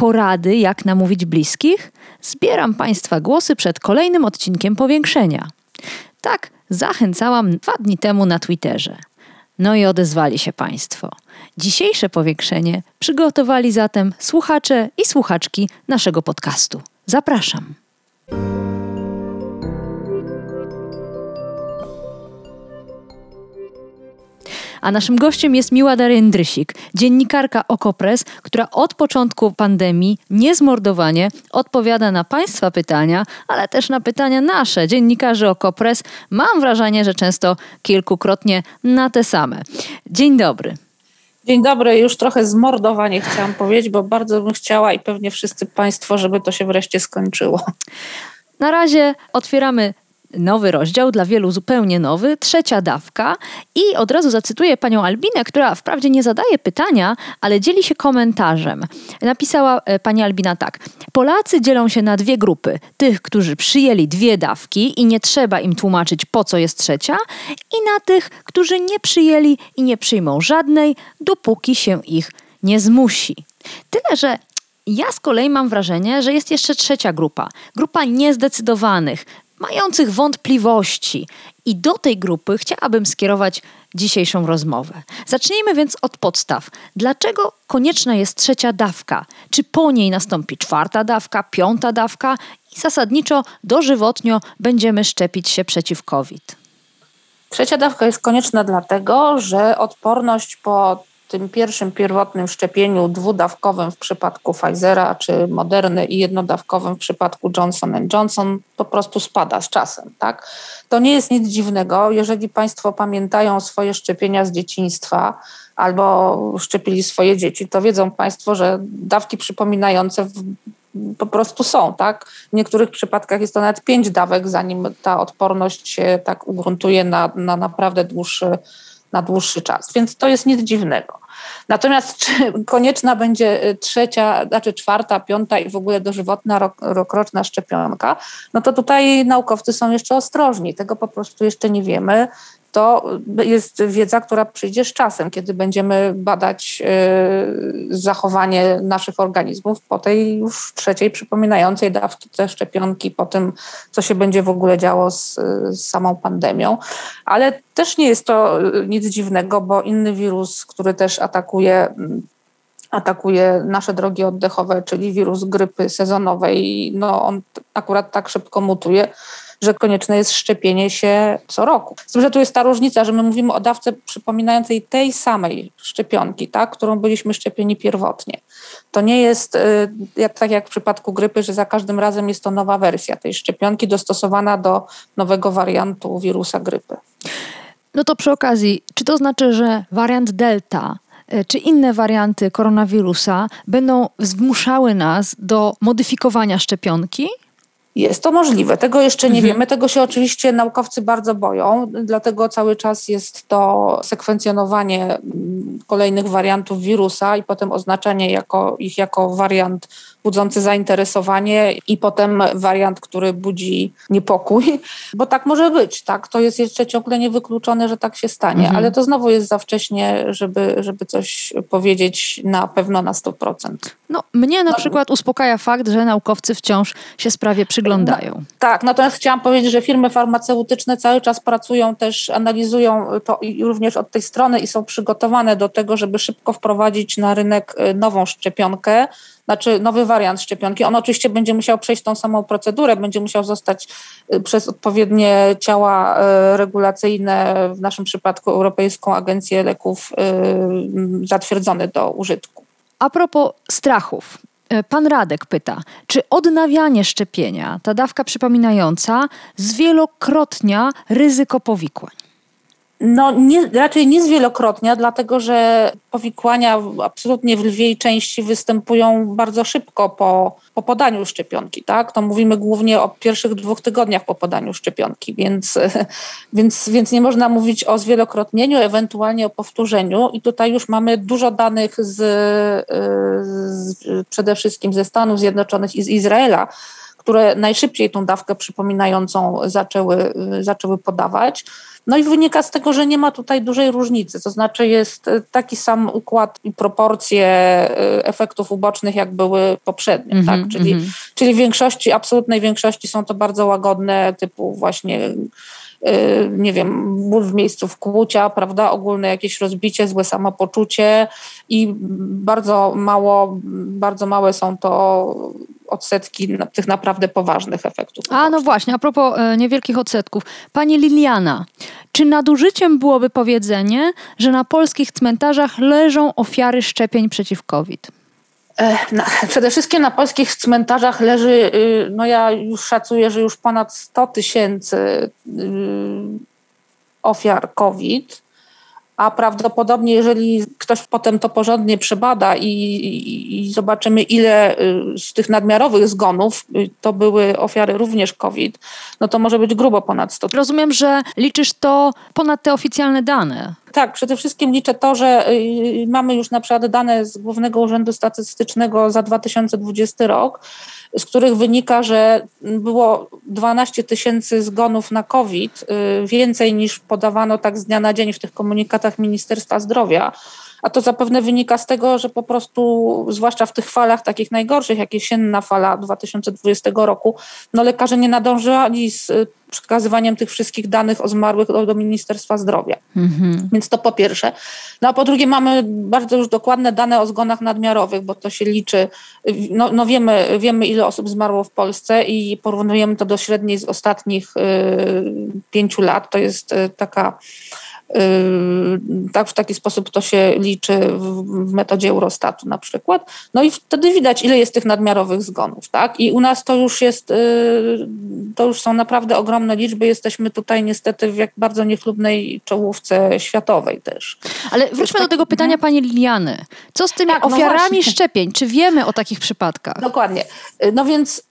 porady, jak namówić bliskich. Zbieram Państwa głosy przed kolejnym odcinkiem powiększenia. Tak, zachęcałam dwa dni temu na Twitterze. No i odezwali się Państwo. Dzisiejsze powiększenie przygotowali zatem słuchacze i słuchaczki naszego podcastu. Zapraszam. A naszym gościem jest Miła Darendrysik, dziennikarka Okopres, która od początku pandemii niezmordowanie odpowiada na Państwa pytania, ale też na pytania nasze, dziennikarzy Okopres. Mam wrażenie, że często kilkukrotnie na te same. Dzień dobry. Dzień dobry, już trochę zmordowanie chciałam powiedzieć, bo bardzo bym chciała i pewnie wszyscy Państwo, żeby to się wreszcie skończyło. Na razie otwieramy nowy rozdział, dla wielu zupełnie nowy, trzecia dawka. I od razu zacytuję panią Albinę, która wprawdzie nie zadaje pytania, ale dzieli się komentarzem. Napisała e, pani Albina tak. Polacy dzielą się na dwie grupy. Tych, którzy przyjęli dwie dawki i nie trzeba im tłumaczyć, po co jest trzecia, i na tych, którzy nie przyjęli i nie przyjmą żadnej, dopóki się ich nie zmusi. Tyle, że ja z kolei mam wrażenie, że jest jeszcze trzecia grupa. Grupa niezdecydowanych, mających wątpliwości. I do tej grupy chciałabym skierować dzisiejszą rozmowę. Zacznijmy więc od podstaw. Dlaczego konieczna jest trzecia dawka? Czy po niej nastąpi czwarta dawka, piąta dawka i zasadniczo dożywotnio będziemy szczepić się przeciw COVID? Trzecia dawka jest konieczna dlatego, że odporność po tym pierwszym pierwotnym szczepieniu dwudawkowym w przypadku Pfizera czy Moderny i jednodawkowym w przypadku Johnson Johnson po prostu spada z czasem. Tak? To nie jest nic dziwnego, jeżeli Państwo pamiętają swoje szczepienia z dzieciństwa albo szczepili swoje dzieci, to wiedzą Państwo, że dawki przypominające po prostu są, tak? W niektórych przypadkach jest to nawet pięć dawek, zanim ta odporność się tak ugruntuje na, na naprawdę dłuższy, na dłuższy czas. Więc to jest nic dziwnego. Natomiast czy konieczna będzie y, trzecia, znaczy czwarta, piąta i w ogóle dożywotna rok, rokroczna szczepionka, no to tutaj naukowcy są jeszcze ostrożni. Tego po prostu jeszcze nie wiemy to jest wiedza, która przyjdzie z czasem, kiedy będziemy badać y, zachowanie naszych organizmów po tej już trzeciej przypominającej dawce szczepionki, po tym, co się będzie w ogóle działo z, z samą pandemią. Ale też nie jest to nic dziwnego, bo inny wirus, który też atakuje atakuje nasze drogi oddechowe, czyli wirus grypy sezonowej, no on akurat tak szybko mutuje, że konieczne jest szczepienie się co roku. Z tym, że tu jest ta różnica, że my mówimy o dawce przypominającej tej samej szczepionki, tak, którą byliśmy szczepieni pierwotnie. To nie jest y, tak jak w przypadku grypy, że za każdym razem jest to nowa wersja tej szczepionki dostosowana do nowego wariantu wirusa grypy. No to przy okazji, czy to znaczy, że wariant Delta y, czy inne warianty koronawirusa będą zmuszały nas do modyfikowania szczepionki? Jest to możliwe. Tego jeszcze nie mhm. wiemy. Tego się oczywiście naukowcy bardzo boją, dlatego cały czas jest to sekwencjonowanie mm, kolejnych wariantów wirusa i potem oznaczanie jako, ich jako wariant budzący zainteresowanie i potem wariant, który budzi niepokój, bo tak może być, tak? To jest jeszcze ciągle niewykluczone, że tak się stanie, mhm. ale to znowu jest za wcześnie, żeby, żeby coś powiedzieć na pewno na 100%. No, mnie na no. przykład uspokaja fakt, że naukowcy wciąż się sprawie przyglądają. No, tak, natomiast chciałam powiedzieć, że firmy farmaceutyczne cały czas pracują też, analizują to również od tej strony i są przygotowane do tego, żeby szybko wprowadzić na rynek y, nową szczepionkę, znaczy nowy wariant szczepionki. On oczywiście będzie musiał przejść tą samą procedurę, będzie musiał zostać y, przez odpowiednie ciała y, regulacyjne, w naszym przypadku Europejską Agencję Leków, y, zatwierdzony do użytku. A propos strachów. Pan Radek pyta, czy odnawianie szczepienia, ta dawka przypominająca, zwielokrotnia ryzyko powikłań? No nie, raczej nie zwielokrotnia, dlatego że powikłania absolutnie w lwiej części występują bardzo szybko po, po podaniu szczepionki. Tak? To mówimy głównie o pierwszych dwóch tygodniach po podaniu szczepionki, więc, więc, więc nie można mówić o zwielokrotnieniu, ewentualnie o powtórzeniu. I tutaj już mamy dużo danych z, z przede wszystkim ze Stanów Zjednoczonych i z Izraela, które najszybciej tą dawkę przypominającą zaczęły, zaczęły podawać. No i wynika z tego, że nie ma tutaj dużej różnicy, to znaczy jest taki sam układ i proporcje y, efektów ubocznych, jak były poprzednio, mm -hmm, tak? Czyli, mm -hmm. czyli w większości, absolutnej większości są to bardzo łagodne, typu właśnie y, nie wiem, ból w miejscu wkłucia, prawda, ogólne jakieś rozbicie, złe samopoczucie i bardzo mało, bardzo małe są to odsetki tych naprawdę poważnych efektów. A no właśnie, a propos e, niewielkich odsetków. Pani Liliana, czy nadużyciem byłoby powiedzenie, że na polskich cmentarzach leżą ofiary szczepień przeciw COVID? E, przede wszystkim na polskich cmentarzach leży, y, no ja już szacuję, że już ponad 100 tysięcy y, ofiar COVID a prawdopodobnie jeżeli ktoś potem to porządnie przebada i, i, i, zobaczymy, ile y, z tych nadmiarowych zgonów to były ofiary również COVID, no to może być grubo ponad 100. Rozumiem, że liczysz to ponad te oficjalne dane. Tak, przede wszystkim liczę to, że y, mamy już na przykład dane z Głównego Urzędu Statystycznego za 2020 rok, z których wynika, że było 12 tysięcy zgonów na COVID, y, więcej niż podawano tak z dnia na dzień w tych komunikatach Ministerstwa Zdrowia. A to zapewne wynika z tego, że po prostu, zwłaszcza w tych falach takich najgorszych, jak jesienna fala 2020 roku, no lekarze nie nadążyli z y, przekazywaniem tych wszystkich danych o zmarłych do, do Ministerstwa Zdrowia. Mhm. Więc to po pierwsze. No a po drugie mamy bardzo już dokładne dane o zgonach nadmiarowych, bo to się liczy. No, no wiemy, wiemy, ile osób zmarło w Polsce i porównujemy to do średniej z ostatnich y, pięciu lat. To jest y, taka tak, w taki sposób to się liczy w, metodzie Eurostatu na przykład. No i wtedy widać, ile jest tych nadmiarowych zgonów, tak? I u nas to już jest, yy, to już są naprawdę ogromne liczby. Jesteśmy tutaj niestety w jak bardzo niechlubnej czołówce światowej też. Ale wróćmy tak, do tego pytania mhm. pani Liliany. Co z tymi tak, no ofiarami no szczepień? Czy wiemy o takich przypadkach? Dokładnie. No więc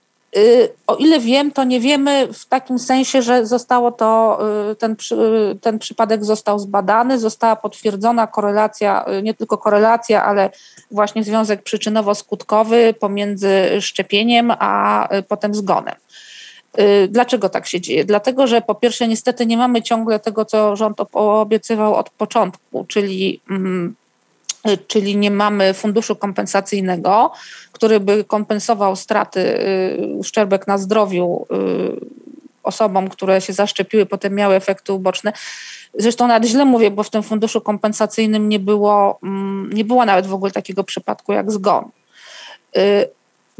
o ile wiem, to nie wiemy w takim sensie, że zostało to, y, ten, ten przypadek został zbadany, została potwierdzona korelacja, y, nie tylko korelacja, ale właśnie związek przyczynowo-skutkowy pomiędzy szczepieniem a potem zgonem. Dlaczego tak się dzieje? Dlatego, że po pierwsze, niestety nie mamy ciągle tego, co rząd obiecywał od początku, czyli mm, Y, czyli nie mamy funduszu kompensacyjnego, który by kompensował straty, y, uszczerbek na zdrowiu y, osobom, które się zaszczepiły, potem miały efekty uboczne. Zresztą nawet źle mówię, bo w tym funduszu kompensacyjnym nie było, mm, nie było nawet w ogóle takiego przypadku jak zgon.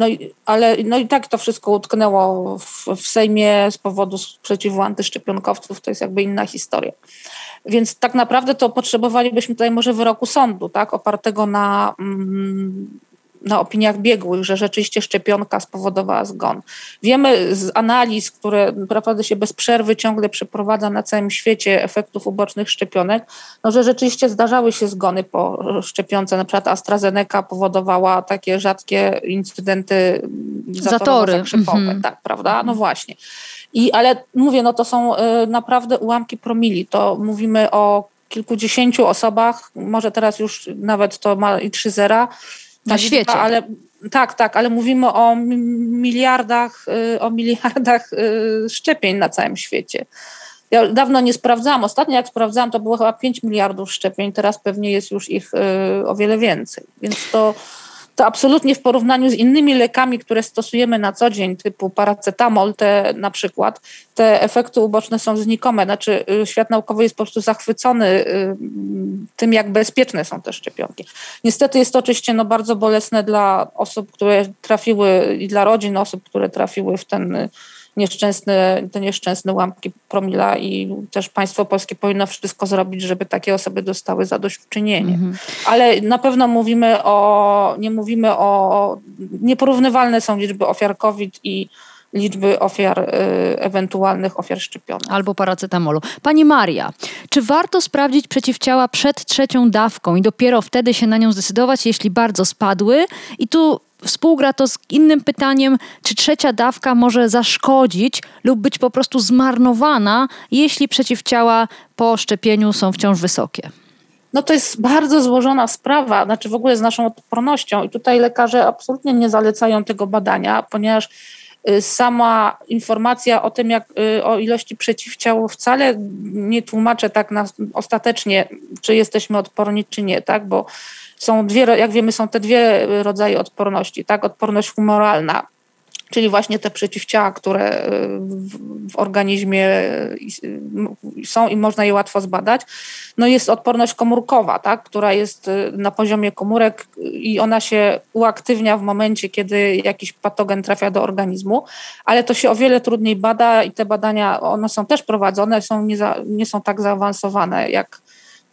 No i, ale no i tak to wszystko utknęło w, w Sejmie z powodu sprzeciwu antyszczepionkowców, to jest jakby inna historia. Więc tak naprawdę to potrzebowalibyśmy tutaj może wyroku sądu, tak, opartego na, mm, na opiniach biegłych, że rzeczywiście szczepionka spowodowała zgon. Wiemy z analiz, które naprawdę się bez przerwy ciągle przeprowadza na całym świecie efektów ubocznych szczepionek, no, że rzeczywiście zdarzały się zgony po szczepionce. Na przykład AstraZeneca powodowała takie rzadkie incydenty zatory. Mhm. Tak, prawda? No właśnie. I, ale mówię, no to są y, naprawdę ułamki promili. To mówimy o kilkudziesięciu osobach, może teraz już nawet to ma i trzy zera. Na świecie. Ale, tak, tak, ale mówimy o miliardach, y, o miliardach y, szczepień na całym świecie. Ja dawno nie sprawdzałam. Ostatnio jak sprawdzałam, to było chyba 5 miliardów szczepień, teraz pewnie jest już ich o wiele więcej. Więc to to absolutnie w porównaniu z innymi lekami, które stosujemy na co dzień, typu paracetamol, te na przykład, te efekty uboczne są znikome. Znaczy, y, świat naukowy jest po prostu zachwycony y, tym, jak bezpieczne są te szczepionki. Niestety jest to oczywiście no, bardzo bolesne dla osób, które trafiły i dla rodzin osób, które trafiły w ten nieszczęsne, te nieszczęsne ułamki promila i też państwo polskie powinno wszystko zrobić, żeby takie osoby dostały zadośćuczynienie. Mhm. Ale na pewno mówimy o, nie mówimy o, nieporównywalne są liczby ofiar COVID i liczby ofiar, y, ewentualnych ofiar szczepionek. Albo paracetamolu. Pani Maria, czy warto sprawdzić przeciwciała przed trzecią dawką i dopiero wtedy się na nią zdecydować, jeśli bardzo spadły? I tu współgra to z innym pytaniem, czy trzecia dawka może zaszkodzić lub być po prostu zmarnowana, jeśli przeciwciała po szczepieniu są wciąż wysokie? No to jest bardzo złożona sprawa, znaczy w ogóle z naszą odpornością i tutaj lekarze absolutnie nie zalecają tego badania, ponieważ sama informacja o tym, jak, y, o ilości przeciwciał wcale nie tłumaczę tak na, ostatecznie, czy jesteśmy odporni, czy nie, tak, bo są dwie, jak wiemy, są te dwie rodzaje odporności, tak, odporność humoralna, czyli właśnie te przeciwciała, które y, w, organizmie y, są i można je łatwo zbadać. No jest odporność komórkowa, tak, która jest y, na poziomie komórek i ona się uaktywnia w momencie, kiedy jakiś patogen trafia do organizmu, ale to się o wiele trudniej bada i te badania, one są też prowadzone, są nie, za, nie są tak zaawansowane jak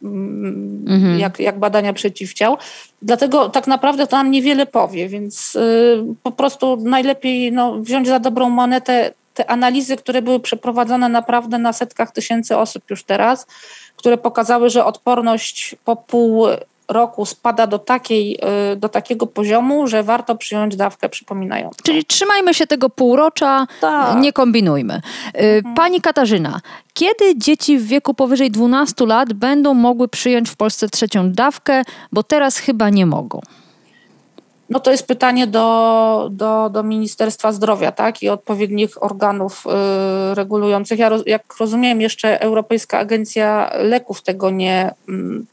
mhm. jak, jak badania przeciwciał. Dlatego tak naprawdę to nam niewiele powie, więc y, po prostu najlepiej no, wziąć za dobrą monetę te analizy, które były przeprowadzone naprawdę na setkach tysięcy osób już teraz, które pokazały, że odporność po pół roku spada do, takiej, y, do takiego poziomu, że warto przyjąć dawkę przypominającą. Czyli trzymajmy się tego półrocza, tak. nie kombinujmy. Y, mhm. Pani Katarzyna, kiedy dzieci w wieku powyżej 12 lat będą mogły przyjąć w Polsce trzecią dawkę, bo teraz chyba nie mogą? No to jest pytanie do, do, do Ministerstwa Zdrowia tak? i odpowiednich organów y, regulujących. Ja, jak rozumiem, jeszcze Europejska Agencja Leków tego nie, mm,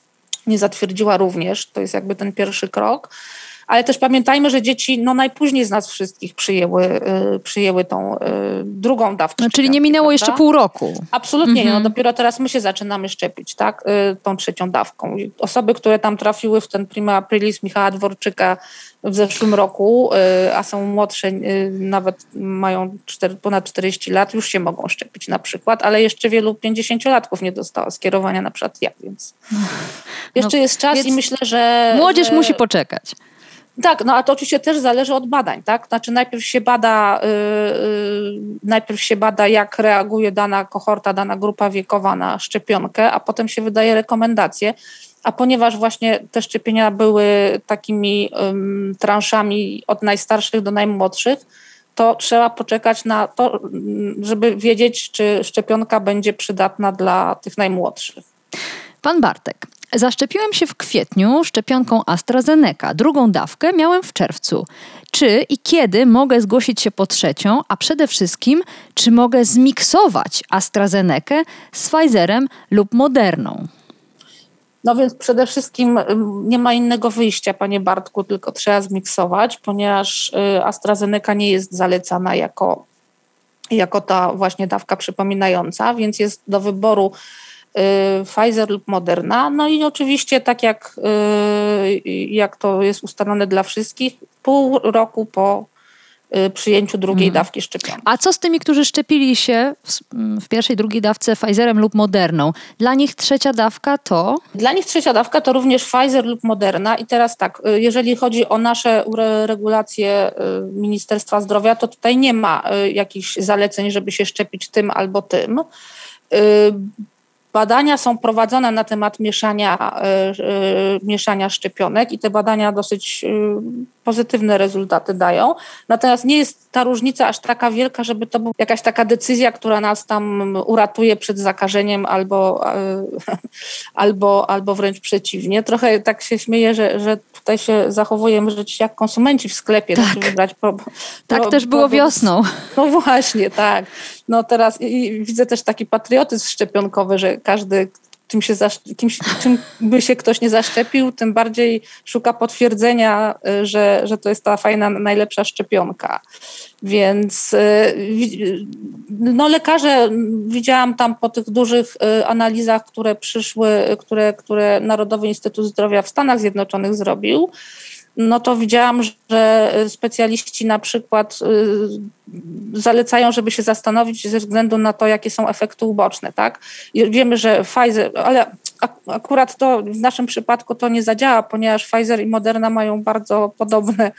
nie zatwierdziła również. To jest jakby ten pierwszy krok. Ale też pamiętajmy, że dzieci no, najpóźniej z nas wszystkich przyjęły, y, przyjęły tą y, drugą dawkę. No, czyli nie minęło prawda? jeszcze pół roku. Absolutnie mhm. nie. No, mhm. dopiero teraz my się zaczynamy szczepić tak, y, tą trzecią dawką. Osoby, które tam trafiły w ten prima aprilis Michała Dworczyka w zeszłym roku, a są młodsze, nawet mają 4, ponad 40 lat, już się mogą szczepić na przykład, ale jeszcze wielu 50-latków nie dostało skierowania na przykład ja, więc no, jeszcze jest czas i myślę, że... Młodzież że... musi poczekać. Tak, no a to oczywiście też zależy od badań, tak? Znaczy najpierw się bada, yy, najpierw się bada, jak reaguje dana kohorta, dana grupa wiekowa na szczepionkę, a potem się wydaje rekomendacje. A ponieważ właśnie te szczepienia były takimi yy, transzami od najstarszych do najmłodszych, to trzeba poczekać na to, żeby wiedzieć, czy szczepionka będzie przydatna dla tych najmłodszych. Pan Bartek, Zaszczepiłem się w kwietniu szczepionką AstraZeneca. Drugą dawkę miałem w czerwcu. Czy i kiedy mogę zgłosić się po trzecią, a przede wszystkim, czy mogę zmiksować AstraZenekę z Pfizerem lub Moderną? No więc przede wszystkim nie ma innego wyjścia, panie Bartku, tylko trzeba zmiksować, ponieważ y, AstraZeneca nie jest zalecana jako, jako ta właśnie dawka przypominająca, więc jest do wyboru Pfizer lub Moderna. No i oczywiście, tak jak, y, jak to jest ustalone dla wszystkich, pół roku po y, przyjęciu drugiej mhm. dawki szczepionki. A co z tymi, którzy szczepili się w, w, pierwszej, drugiej dawce Pfizerem lub Moderną? Dla nich trzecia dawka to? Dla nich trzecia dawka to również Pfizer lub Moderna. I teraz tak, jeżeli chodzi o nasze regulacje Ministerstwa Zdrowia, to tutaj nie ma jakichś zaleceń, żeby się szczepić tym albo tym Badania są prowadzone na temat mieszania, e, e, mieszania szczepionek i te badania dosyć e, pozytywne rezultaty dają. Natomiast nie jest ta różnica aż taka wielka, żeby to była jakaś taka decyzja, która nas tam uratuje przed zakażeniem albo, albo, albo wręcz przeciwnie. Trochę tak się śmieję, że, że tutaj się zachowujemy żyć jak konsumenci w sklepie. Tak, wybrać pro, pro, tak też było wiosną. No właśnie, tak. No teraz i widzę też taki patriotyzm szczepionkowy, że każdy, czym, się kimś, czym by się ktoś nie zaszczepił, tym bardziej szuka potwierdzenia, y, że, że to jest ta fajna, najlepsza szczepionka. Więc y, no lekarze, widziałam tam po tych dużych y, analizach, które przyszły, które, które Narodowy Instytut Zdrowia w Stanach Zjednoczonych zrobił, no to widziałam, że specjaliści na przykład y, zalecają, żeby się zastanowić ze względu na to, jakie są efekty uboczne, tak? Wiemy, że Pfizer, ale akurat to w naszym przypadku to nie zadziała, ponieważ Pfizer i Moderna mają bardzo podobne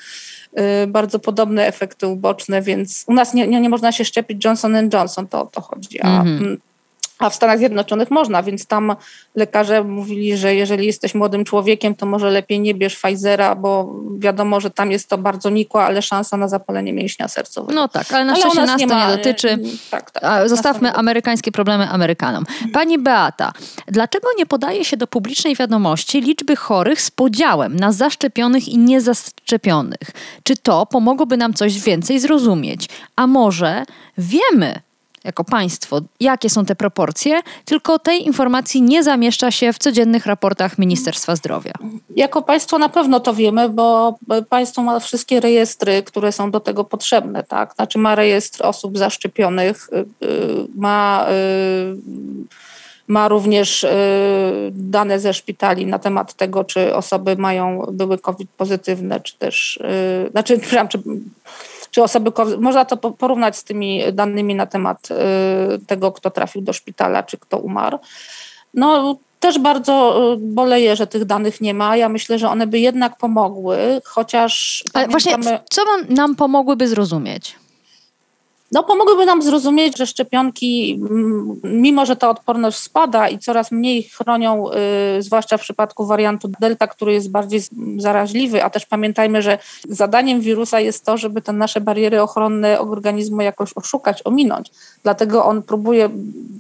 y, bardzo podobne efekty uboczne, więc u nas nie, nie, nie można się szczepić Johnson Johnson, to o to chodzi. A, mm -hmm. A w Stanach Zjednoczonych można, więc tam lekarze mówili, że jeżeli jesteś młodym człowiekiem, to może lepiej nie bierz Pfizera, bo wiadomo, że tam jest to bardzo nikła, ale szansa na zapalenie mięśnia sercowego. No tak, ale na ale szczęście nas, nie to ma, nie dotyczy. Tak, tak, Zostawmy amerykańskie problemy Amerykanom. Pani Beata, dlaczego nie podaje się do publicznej wiadomości liczby chorych z podziałem na zaszczepionych i niezaszczepionych? Czy to pomogłoby nam coś więcej zrozumieć? A może wiemy, jako państwo, jakie są te proporcje, tylko tej informacji nie zamieszcza się w codziennych raportach Ministerstwa Zdrowia. Jako państwo na pewno to wiemy, bo państwo ma wszystkie rejestry, które są do tego potrzebne, tak? Znaczy ma rejestr osób zaszczepionych, y, y, ma y, ma również dane ze szpitali na temat tego, czy osoby mają, były COVID pozytywne, czy też, znaczy, czy czy osoby, można to porównać z tymi danymi na temat y, tego, kto trafił do szpitala, czy kto umarł. No, też bardzo y, boleję, że tych danych nie ma. Ja myślę, że one by jednak pomogły, chociaż. Ale pamiętamy... właśnie, co nam pomogłyby zrozumieć? No, pomogłyby nam zrozumieć, że szczepionki, mimo że ta odporność spada i coraz mniej chronią, y, zwłaszcza w przypadku wariantu Delta, który jest bardziej zaraźliwy, a też pamiętajmy, że zadaniem wirusa jest to, żeby te nasze bariery ochronne organizmu jakoś oszukać, ominąć. Dlatego on próbuje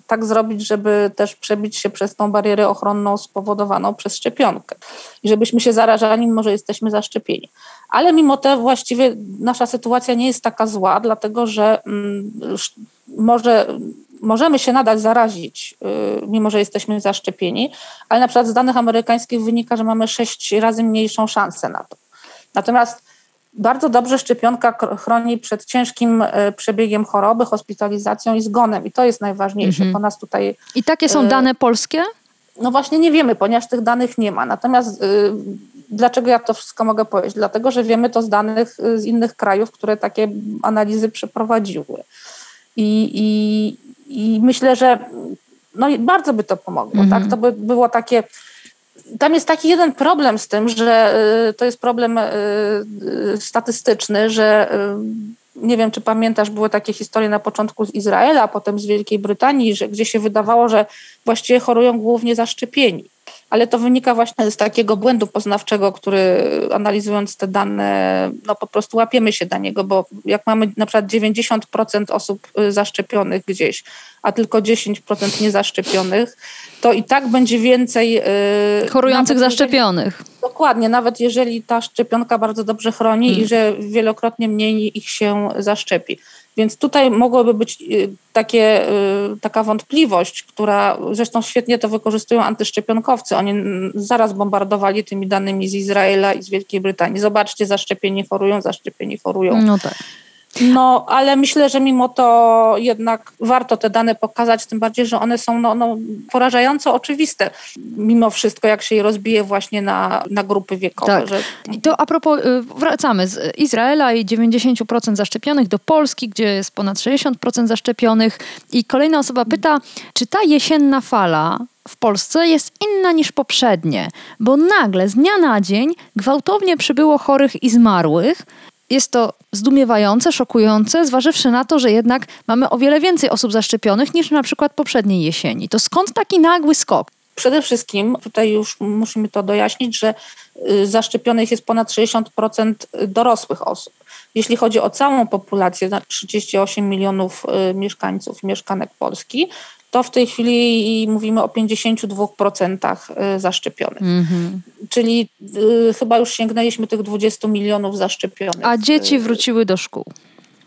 tak zrobić, żeby też przebić się przez tą barierę ochronną spowodowaną przez szczepionkę. I żebyśmy się zarażali, mimo że jesteśmy zaszczepieni. Ale mimo to właściwie nasza sytuacja nie jest taka zła, dlatego że mm, może, możemy się nadal zarazić, y, mimo że jesteśmy zaszczepieni, ale na przykład z danych amerykańskich wynika, że mamy sześć razy mniejszą szansę na to. Natomiast bardzo dobrze szczepionka chroni przed ciężkim y, przebiegiem choroby, hospitalizacją i zgonem. I to jest najważniejsze. Mhm. Po nas tutaj. I takie są y, dane polskie? No właśnie nie wiemy, ponieważ tych danych nie ma. Natomiast Dlaczego ja to wszystko mogę powiedzieć? Dlatego, że wiemy to z danych y, z innych krajów, które takie analizy przeprowadziły. I, i, i myślę, że no bardzo by to pomogło. Tak? To by było takie. Tam jest taki jeden problem z tym, że y, to jest problem y, statystyczny, że nie wiem, czy pamiętasz, były takie historie na początku z Izraela, a potem z Wielkiej Brytanii, że, gdzie się wydawało, że właściwie chorują głównie zaszczepieni ale to wynika właśnie z takiego błędu poznawczego, który analizując te dane, no po prostu łapiemy się na niego, bo jak mamy na przykład 90% osób y, zaszczepionych gdzieś, a tylko 10% niezaszczepionych, to i tak będzie więcej yy, chorujących zaszczepionych. Jeżeli, dokładnie, nawet jeżeli ta szczepionka bardzo dobrze chroni hmm. i że wielokrotnie mniej ich się zaszczepi. Więc tutaj mogłoby być y, takie, y, taka wątpliwość, która zresztą świetnie to wykorzystują antyszczepionkowcy. Oni zaraz bombardowali tymi danymi z Izraela i z Wielkiej Brytanii. Zobaczcie, zaszczepieni chorują, zaszczepieni chorują. No tak. No, ale myślę, że mimo to jednak warto te dane pokazać, tym bardziej, że one są no, no, porażająco oczywiste, mimo wszystko, jak się je rozbije właśnie na, na grupy wiekowe. Tak. Że... I to a propos, y, wracamy z Izraela i 90% zaszczepionych do Polski, gdzie jest ponad 60% zaszczepionych i kolejna osoba pyta, czy ta jesienna fala w Polsce jest inna niż poprzednie, bo nagle z dnia na dzień gwałtownie przybyło chorych i zmarłych, jest to zdumiewające, szokujące, zważywszy na to, że jednak mamy o wiele więcej osób zaszczepionych niż na przykład poprzedniej jesieni. To skąd taki nagły skok? Przede wszystkim, tutaj już musimy to dojaśnić, że y, zaszczepionych jest ponad 60% dorosłych osób. Jeśli chodzi o całą populację, na 38 milionów y, mieszkańców, mieszkanek Polski, to w tej chwili mówimy o 52% y, zaszczepionych. Mm-hmm. Czyli y, chyba już sięgnęliśmy tych 20 milionów zaszczepionych. A dzieci wróciły do szkół?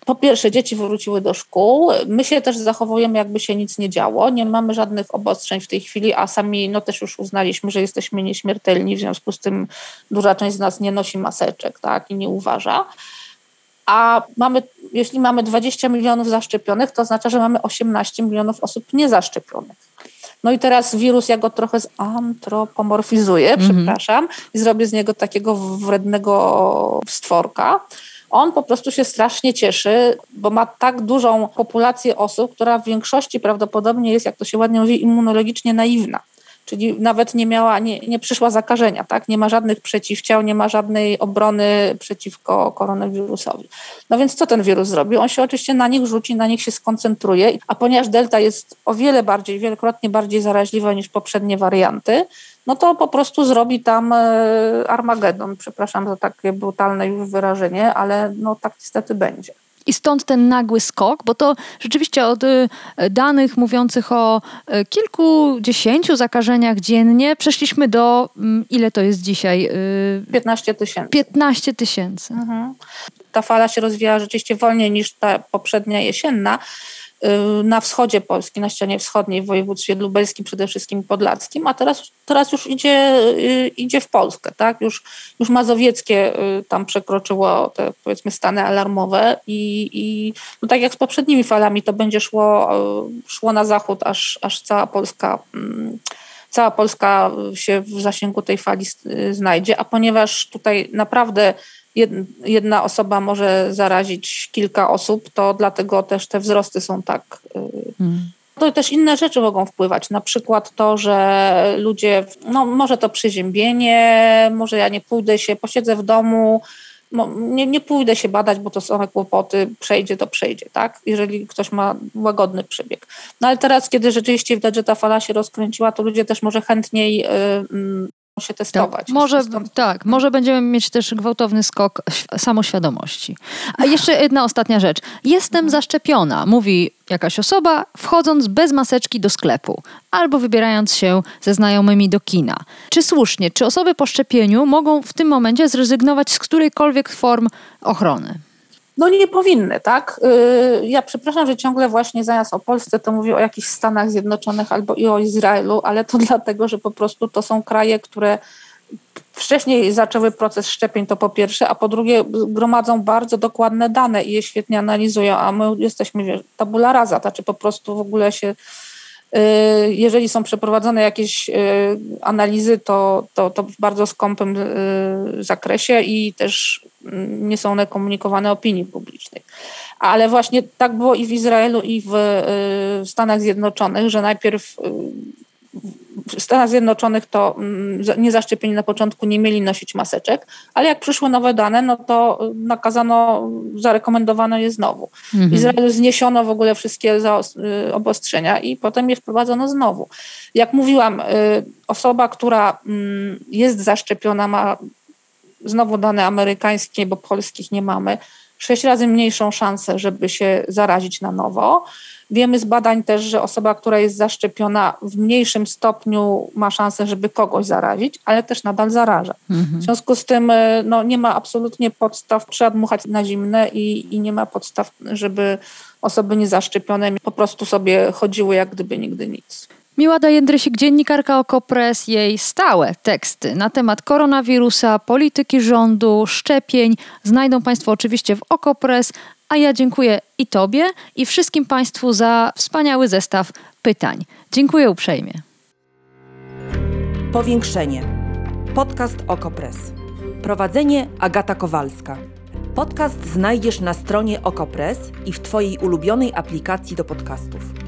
Po pierwsze, dzieci wróciły do szkół. My się też zachowujemy, jakby się nic nie działo. Nie mamy żadnych obostrzeń w tej chwili, a sami no, też już uznaliśmy, że jesteśmy nieśmiertelni, w związku z tym duża część z nas nie nosi maseczek tak, i nie uważa a mamy, jeśli mamy 20 milionów zaszczepionych, to oznacza, że mamy 18 milionów osób niezaszczepionych. No i teraz wirus, ja go trochę zantropomorfizuję, mhm. przepraszam, i zrobię z niego takiego wrednego stworka on po prostu się strasznie cieszy, bo ma tak dużą populację osób, która w większości prawdopodobnie jest, jak to się ładnie mówi, immunologicznie naiwna czyli nawet nie miała, nie, nie przyszła zakażenia, tak? Nie ma żadnych przeciwciał, nie ma żadnej obrony przeciwko koronawirusowi. No więc co ten wirus zrobi? On się oczywiście na nich rzuci, na nich się skoncentruje, a ponieważ delta jest o wiele bardziej, wielokrotnie bardziej zaraźliwa niż poprzednie warianty, no to po prostu zrobi tam e, Armagedon. Przepraszam za takie brutalne już wyrażenie, ale no tak niestety będzie. I stąd ten nagły skok, bo to rzeczywiście od y, danych mówiących o y, kilkudziesięciu zakażeniach dziennie przeszliśmy do, mm, ile to jest dzisiaj? 15 tysięcy. 15 tysięcy. Mhm. Ta fala się rozwija rzeczywiście wolniej niż ta poprzednia jesienna, Y, na wschodzie Polski, na ścianie wschodniej w województwie lubelskim, przede wszystkim podlackim, a teraz, teraz już idzie, y, idzie w Polskę, tak? Już, już Mazowieckie y, tam przekroczyło te powiedzmy stany alarmowe i, i no tak jak z poprzednimi falami to będzie szło, szło na zachód, aż, aż cała Polska mm, cała Polska się w zasięgu tej fali znajdzie, a ponieważ tutaj naprawdę jedna osoba może zarazić kilka osób, to dlatego też te wzrosty są tak. Y, hmm. To też inne rzeczy mogą wpływać, na przykład to, że ludzie, no może to przeziębienie, może ja nie pójdę się, posiedzę w domu, nie, nie pójdę się badać, bo to są kłopoty, przejdzie to przejdzie, tak? Jeżeli ktoś ma łagodny przebieg. No ale teraz, kiedy rzeczywiście widać, że ta fala się rozkręciła, to ludzie też może chętniej y, się testować. Tak, może, tak, może będziemy mieć też gwałtowny skok samoświadomości. A jeszcze jedna ostatnia rzecz. Jestem mhm. zaszczepiona, mówi jakaś osoba, wchodząc bez maseczki do sklepu albo wybierając się ze znajomymi do kina. Czy słusznie, czy osoby po szczepieniu mogą w tym momencie zrezygnować z którejkolwiek form ochrony? No nie powinny, tak? Y, ja przepraszam, że ciągle właśnie zamiast o Polsce to mówię o jakichś Stanach Zjednoczonych albo i o Izraelu, ale to dlatego, że po prostu to są kraje, które wcześniej zaczęły proces szczepień, to po pierwsze, a po drugie gromadzą bardzo dokładne dane i je świetnie analizują, a my jesteśmy wiesz, tabula rasa, znaczy po prostu w ogóle się jeżeli są przeprowadzone jakieś y, analizy, to, to, to w bardzo skąpym y, zakresie i też mm, nie są one komunikowane opinii publicznej. Ale właśnie tak było i w Izraelu, i w Stanach Zjednoczonych, że najpierw w Stanach Zjednoczonych to mm, niezaszczepieni na początku nie mieli nosić maseczek, ale jak przyszły nowe dane, no to nakazano, zarekomendowano je znowu. Mhm. W Izraelu zniesiono w ogóle wszystkie y, obostrzenia i potem je wprowadzono znowu. Jak mówiłam, y, osoba, która mm, jest zaszczepiona, ma znowu dane amerykańskie, bo polskich nie mamy, sześć razy mniejszą szansę, żeby się zarazić na nowo. Wiemy z badań też, że osoba, która jest zaszczepiona w mniejszym stopniu ma szansę, żeby kogoś zarazić, ale też nadal zaraża. Mhm. W związku z tym e, no, nie ma absolutnie podstaw, trzeba dmuchać na zimne i, i nie ma podstaw, żeby osoby niezaszczepione po prostu sobie chodziły jak gdyby nigdy nic. Miłada Jędrysik, dziennikarka Okopres, jej stałe teksty na temat koronawirusa, polityki rządu, szczepień znajdą Państwo oczywiście w Okopres, a ja dziękuję i Tobie, i wszystkim Państwu za wspaniały zestaw pytań. Dziękuję uprzejmie. Powiększenie. Podcast Okopres. Prowadzenie Agata Kowalska. Podcast znajdziesz na stronie Okopres i w Twojej ulubionej aplikacji do podcastów.